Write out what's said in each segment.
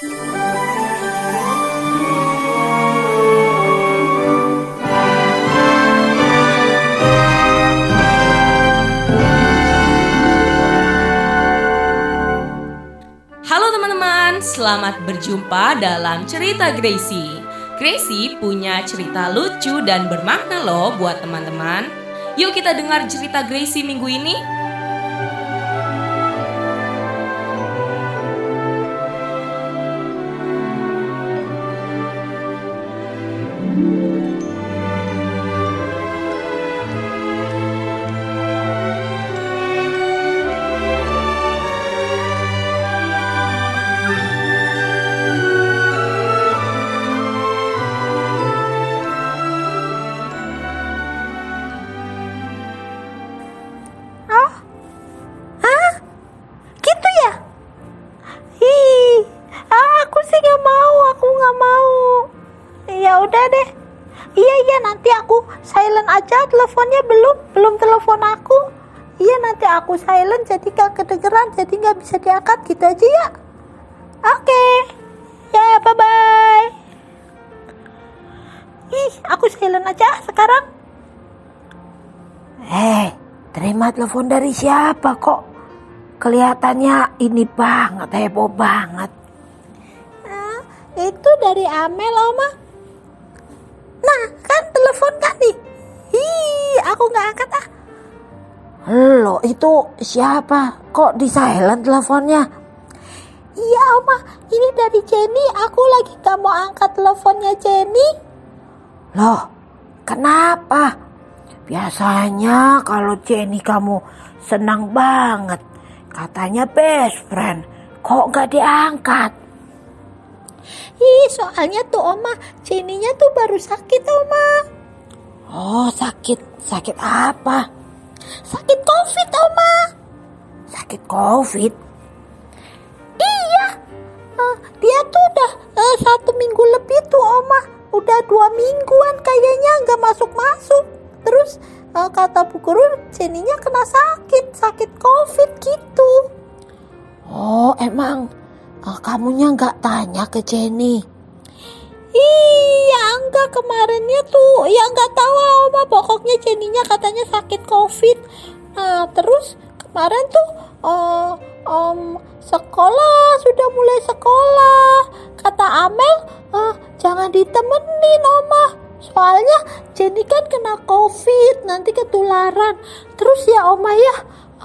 Halo teman-teman, selamat berjumpa dalam cerita Gracie. Gracie punya cerita lucu dan bermakna loh buat teman-teman. Yuk kita dengar cerita Gracie minggu ini. Iya nanti aku silent aja teleponnya belum belum telepon aku. Iya nanti aku silent jadi gak kedengeran jadi nggak bisa diangkat gitu aja ya. Oke. Ya bye bye. Ih aku silent aja sekarang. Eh, terima telepon dari siapa kok? Kelihatannya ini banget, heboh banget. Ah, itu dari Amel, Oma. Nah, kan telepon kan nih. Hi, aku nggak angkat ah. Lo itu siapa? Kok di silent teleponnya? Iya, Oma. Ini dari Jenny. Aku lagi gak mau angkat teleponnya Jenny. Loh, kenapa? Biasanya kalau Jenny kamu senang banget. Katanya best friend. Kok nggak diangkat? Ih, soalnya tuh Oma, Jenny-nya tuh baru sakit, Oma. Oh, sakit. Sakit apa? Sakit COVID, Oma. Sakit COVID? Iya. Eh, dia tuh udah eh, satu minggu lebih tuh, Oma. Udah dua mingguan kayaknya nggak masuk-masuk. Terus eh, kata Bu Guru Jenny-nya kena sakit, sakit COVID gitu. Oh, emang kamunya nggak tanya ke Jenny? Iya, enggak kemarinnya tuh. Ya nggak tahu Oma, pokoknya Jenny-nya katanya sakit COVID. Nah, terus kemarin tuh eh, om sekolah sudah mulai sekolah. Kata Amel, eh, jangan ditemenin Oma. Soalnya Jenny kan kena covid nanti ketularan. Terus ya Oma ya,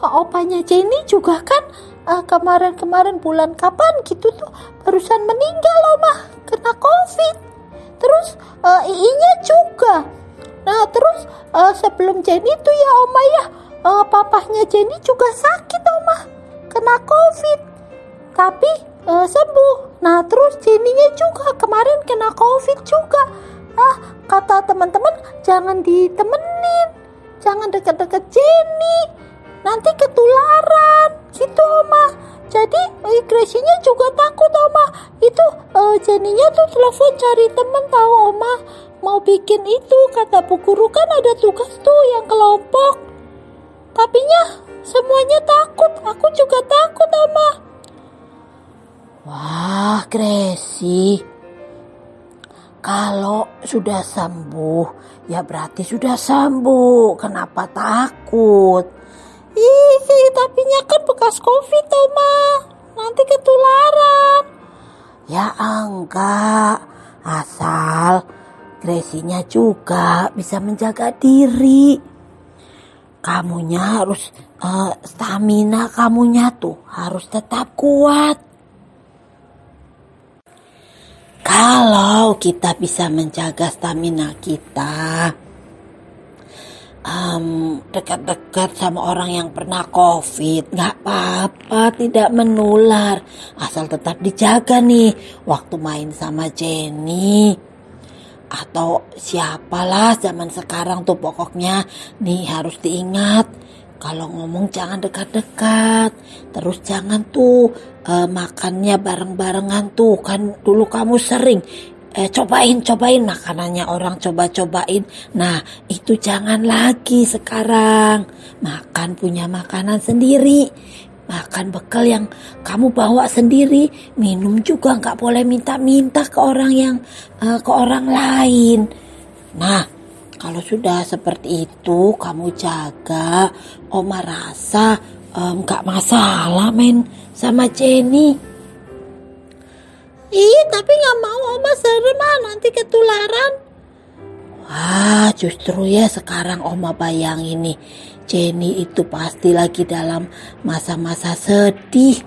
eh, opanya Jenny juga kan eh, kemarin-kemarin bulan kapan gitu tuh barusan meninggal Oma kena covid. Terus eh, iinya juga. Nah terus eh, sebelum Jenny tuh ya Oma ya, eh, papahnya Jenny juga sakit Oma kena covid. Tapi eh, sembuh. Nah terus Jenny-nya juga kemarin kena covid juga. Ah kata teman-teman jangan ditemenin, jangan deket-deket Jenny, nanti ketularan Jenny-nya tuh telepon cari temen tahu Oma mau bikin itu kata Bu Guru kan ada tugas tuh yang kelompok. Tapinya semuanya takut, aku juga takut Oma. Wah, Gracie. Kalau sudah sembuh, ya berarti sudah sembuh. Kenapa takut? Ih, tapi kan bekas covid, Oma. Nanti ketularan. Ya enggak, asal Gracie-nya juga bisa menjaga diri. Kamunya harus eh, stamina kamunya tuh harus tetap kuat. Kalau kita bisa menjaga stamina kita, em, dekat-dekat sama orang yang pernah covid, nggak apa-apa, tidak menular, asal tetap dijaga nih waktu main sama Jenny. Atau siapalah zaman sekarang tuh pokoknya. Nih harus diingat. Kalau ngomong jangan dekat-dekat. Terus jangan tuh eh, makannya bareng-barengan tuh. Kan dulu kamu sering eh, cobain cobain makanannya orang coba-cobain. Nah itu jangan lagi sekarang. Makan punya makanan sendiri. Makan bekal yang kamu bawa sendiri, minum juga nggak boleh minta-minta ke orang yang uh, ke orang lain. Nah, kalau sudah seperti itu, kamu jaga, Oma rasa nggak um, masalah main sama Jenny. Iya, tapi nggak mau Oma serem ah, nanti ketularan. Wah, justru ya sekarang Oma bayang ini Jenny itu pasti lagi dalam masa-masa sedih.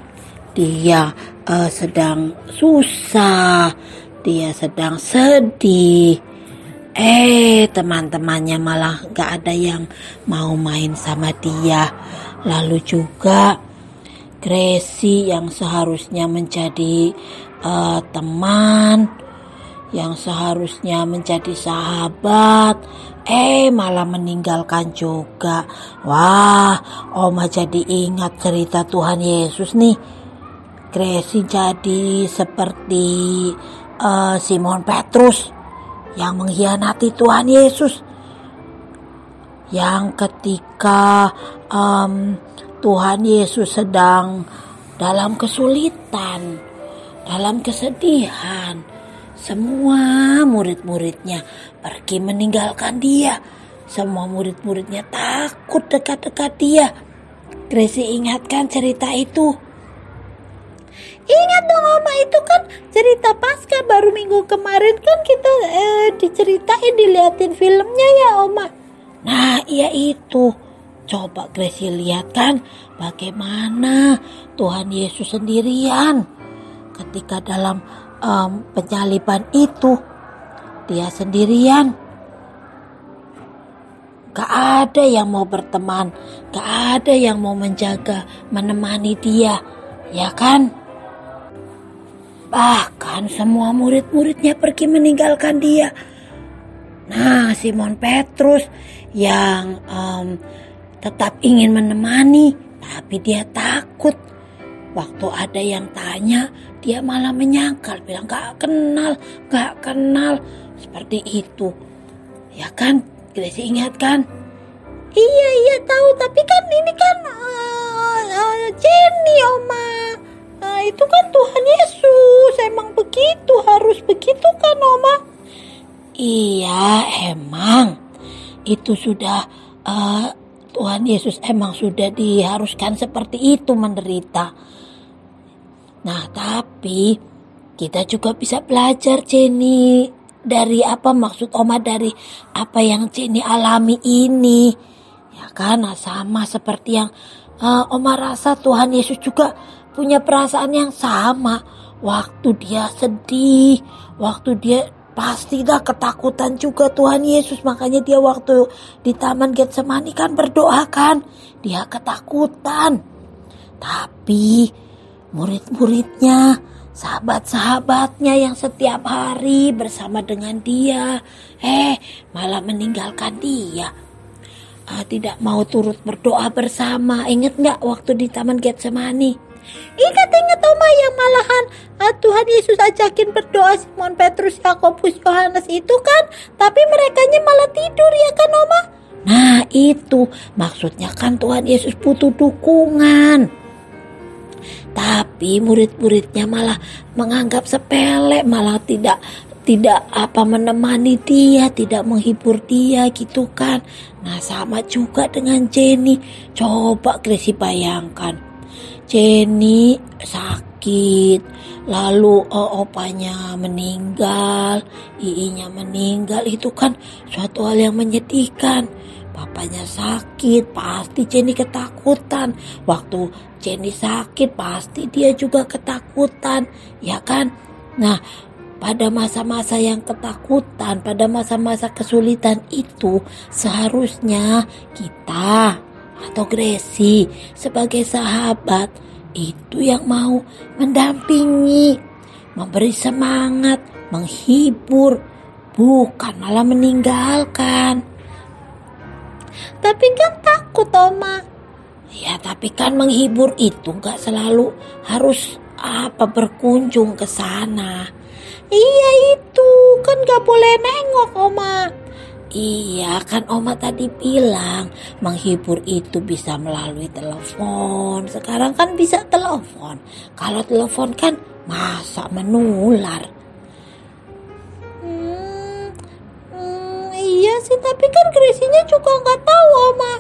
Dia uh, sedang susah, dia sedang sedih. Eh, teman-temannya malah gak ada yang mau main sama dia. Lalu juga Gracie yang seharusnya menjadi uh, teman, yang seharusnya menjadi sahabat, eh malah meninggalkan juga. Wah, Oma jadi ingat cerita Tuhan Yesus nih. Gracie jadi seperti uh, Simon Petrus yang mengkhianati Tuhan Yesus. Yang ketika um, Tuhan Yesus sedang dalam kesulitan, dalam kesedihan, semua murid-muridnya pergi meninggalkan dia. Semua murid-muridnya takut dekat-dekat dia. Gracie ingatkan cerita itu. Ingat dong Oma itu kan cerita pasca baru minggu kemarin kan kita eh, diceritain diliatin filmnya ya Oma. Nah iya itu. Coba Gracie lihat kan bagaimana Tuhan Yesus sendirian ketika dalam um, penyaliban itu dia sendirian. Gak ada yang mau berteman, gak ada yang mau menjaga, menemani dia, ya kan? Bahkan semua murid-muridnya pergi meninggalkan dia. Nah, Simon Petrus yang um, tetap ingin menemani, tapi dia takut Waktu ada yang tanya, dia malah menyangkal, bilang gak kenal, gak kenal. Seperti itu. Ya kan, Gracie ingat kan? Iya, iya tahu, tapi kan ini kan uh, uh, Jenny, Oma. Nah, itu kan Tuhan Yesus, emang begitu, harus begitu kan, Oma? Iya, emang. Itu sudah uh, Tuhan Yesus emang sudah diharuskan seperti itu menderita. Nah, tapi kita juga bisa belajar Jenny dari apa maksud Oma dari apa yang Jenny alami ini. Ya nah, sama seperti yang uh, Oma rasa Tuhan Yesus juga punya perasaan yang sama. Waktu dia sedih, waktu dia pasti dah ketakutan juga Tuhan Yesus. Makanya dia waktu di Taman Getsemani kan berdoa kan. Dia ketakutan. Tapi murid-muridnya, sahabat-sahabatnya yang setiap hari bersama dengan dia, eh malah meninggalkan dia. Uh, tidak mau turut berdoa bersama. Ingat nggak waktu di Taman Getsemani? Ingat-ingat Oma yang malahan uh, Tuhan Yesus ajakin berdoa Simon Petrus, Yakobus, Yohanes itu kan, tapi mereka malah tidur ya kan Oma? Nah itu maksudnya kan Tuhan Yesus butuh dukungan. Tapi murid-muridnya malah menganggap sepele, malah tidak tidak apa menemani dia, tidak menghibur dia gitu kan. Nah sama juga dengan Jenny. Coba Gracie bayangkan. Jenny sakit, lalu oh, opanya meninggal, iinya meninggal, itu kan suatu hal yang menyedihkan. Papanya sakit, pasti Jenny ketakutan. Waktu Jenny sakit, pasti dia juga ketakutan, ya kan? Nah, pada masa-masa yang ketakutan, pada masa-masa kesulitan itu, seharusnya kita atau Gracie sebagai sahabat itu yang mau mendampingi, memberi semangat, menghibur, bukan malah meninggalkan. Tapi kan takut Oma. Ya tapi kan menghibur itu gak selalu harus apa berkunjung ke sana. Iya itu kan gak boleh nengok Oma. Iya kan Oma tadi bilang menghibur itu bisa melalui telepon. Sekarang kan bisa telepon. Kalau telepon kan masa menular. Sih, tapi kan Gracie-nya juga nggak tahu, Oma.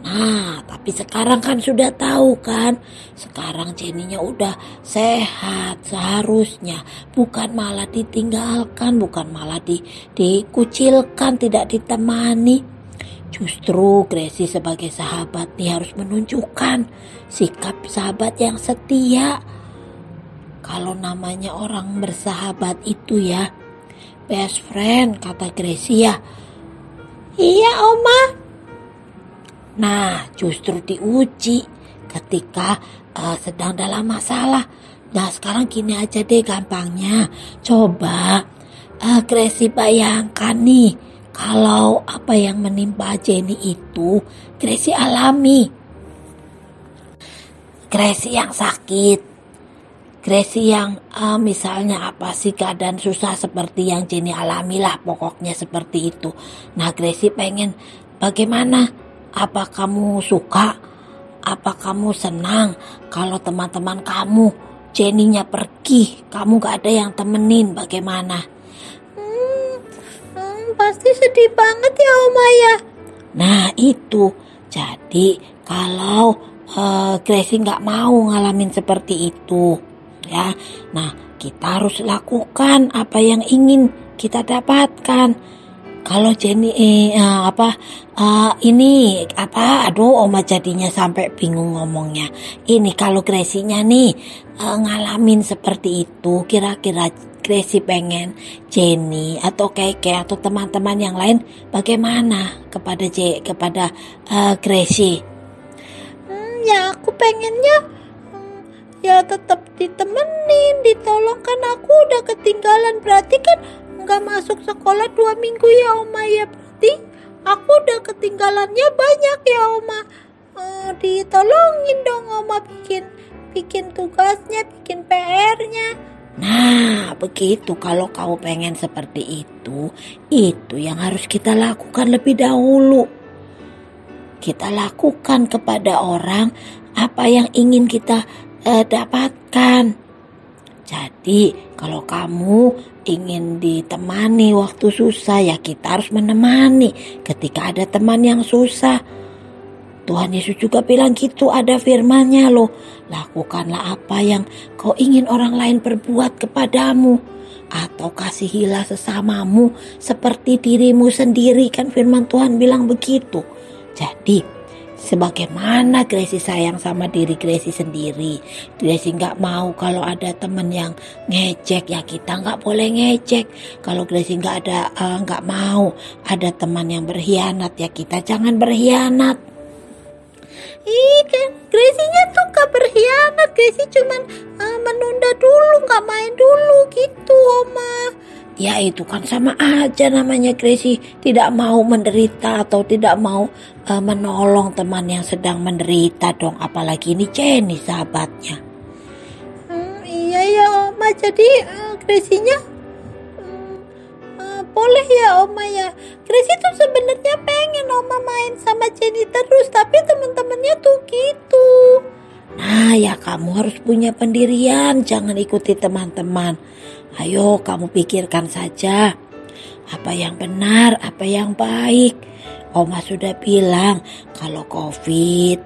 Nah, tapi sekarang kan sudah tahu kan. Sekarang Jenny-nya udah sehat seharusnya. Bukan malah ditinggalkan, bukan malah di, dikucilkan, tidak ditemani. Justru Gracie sebagai sahabat nih harus menunjukkan sikap sahabat yang setia. Kalau namanya orang bersahabat itu ya, best friend kata Gracie ya. Iya, Oma. Nah, justru diuji ketika uh, sedang dalam masalah. Nah, sekarang gini aja deh gampangnya. Coba uh, Gracie bayangkan nih, kalau apa yang menimpa Jenny itu Gracie alami. Gracie yang sakit. Gracie yang uh, misalnya apa sih keadaan susah seperti yang Jenny alami lah pokoknya seperti itu. Nah Gracie pengen bagaimana apa kamu suka? Apa kamu senang kalau teman-teman kamu Jenny-nya pergi, kamu gak ada yang temenin, bagaimana? Hmm, hmm, pasti sedih banget ya Oma ya. Nah itu, jadi kalau uh, Gracie nggak mau ngalamin seperti itu, ya, nah kita harus lakukan apa yang ingin kita dapatkan. Kalau Jenny eh, uh, apa uh, ini apa aduh oma jadinya sampai bingung ngomongnya. Ini kalau Gracie-nya nih uh, ngalamin seperti itu kira-kira Gracie pengen Jenny atau Keke atau teman-teman yang lain bagaimana kepada J kepada uh, Gracie? Hmm, ya aku pengennya ya tetap ditemenin ditolong. Kan aku udah ketinggalan. Berarti kan nggak masuk sekolah dua minggu ya Oma ya? Berarti aku udah ketinggalannya banyak ya Oma. Uh, ditolongin dong Oma. Bikin bikin tugasnya bikin PR-nya Nah, begitu kalau kau pengen seperti itu, itu yang harus kita lakukan lebih dahulu. Kita lakukan kepada orang apa yang ingin kita uh, dapatkan. Jadi, kalau kamu ingin ditemani waktu susah, ya kita harus menemani ketika ada teman yang susah. Tuhan Yesus juga bilang gitu, ada firmannya loh. Lakukanlah apa yang kau ingin orang lain perbuat kepadamu. Atau kasihilah sesamamu seperti dirimu sendiri. Kan firman Tuhan bilang begitu. Jadi sebagaimana Gracie sayang sama diri Gracie sendiri. Gracie nggak mau kalau ada temen yang ngecek ya kita nggak boleh ngecek. Kalau Gracie nggak ada eh, nggak uh, mau ada teman yang berkhianat ya kita jangan berkhianat. Ih, Gracie-nya tuh gak berkhianat. Gracie cuman uh, menunda dulu, gak main dulu gitu, Oma. Ya itu kan sama aja namanya Gracie tidak mau menderita atau tidak mau uh, menolong teman yang sedang menderita dong apalagi ini Jenny sahabatnya. Hmm, iya ya Oma jadi uh, Gracie-nya boleh ya Oma ya. Gracie tuh sebenarnya pengen Oma main sama Jenny terus tapi teman-temannya tuh gitu. Nah ya kamu harus punya pendirian jangan ikuti teman-teman. Ayo kamu pikirkan saja apa yang benar, apa yang baik. Oma sudah bilang kalau COVID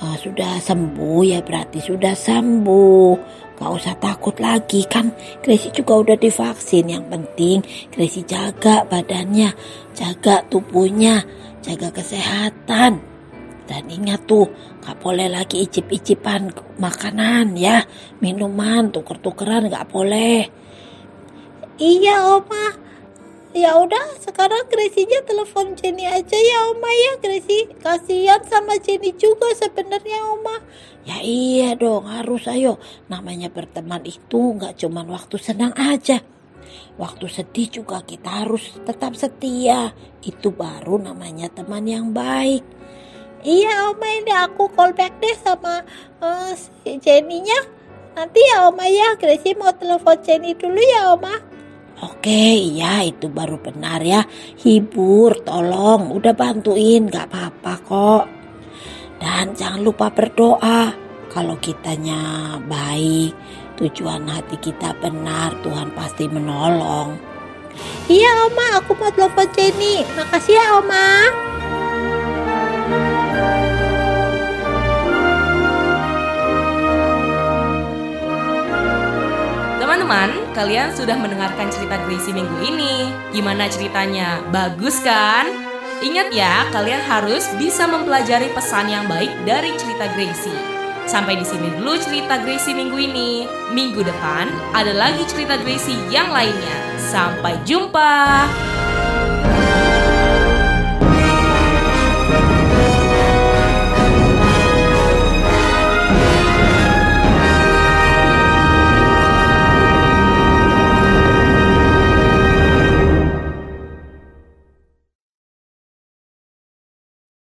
uh, sudah sembuh ya berarti sudah sembuh. Gak usah takut lagi kan Gracie juga udah divaksin. Yang penting Gracie jaga badannya, jaga tubuhnya, jaga kesehatan. Dan ingat tuh, gak boleh lagi icip-icipan makanan ya, minuman, tuker-tukeran gak boleh. Iya Oma. Ya udah, sekarang Gracie-nya telepon Jenny aja ya Oma ya. Gracie kasihan sama Jenny juga sebenarnya Oma. Ya iya dong, harus ayo. Namanya berteman itu nggak cuma waktu senang aja. Waktu sedih juga kita harus tetap setia. Itu baru namanya teman yang baik. Iya Oma ini aku call back deh sama uh, Jenny-nya. Nanti ya Oma ya, Gracie mau telepon Jenny dulu ya Oma. Oke, iya itu baru benar ya. Hibur, tolong, udah bantuin, gak apa-apa kok. Dan jangan lupa berdoa. Kalau kitanya baik, tujuan hati kita benar, Tuhan pasti menolong. Iya Oma, aku mau telepon Jenny. Makasih ya Oma. Teman-teman, kalian sudah mendengarkan cerita Gracie minggu ini. Gimana ceritanya? Bagus kan? Ingat ya, kalian harus bisa mempelajari pesan yang baik dari cerita Gracie. Sampai di sini dulu cerita Gracie minggu ini. Minggu depan ada lagi cerita Gracie yang lainnya. Sampai jumpa.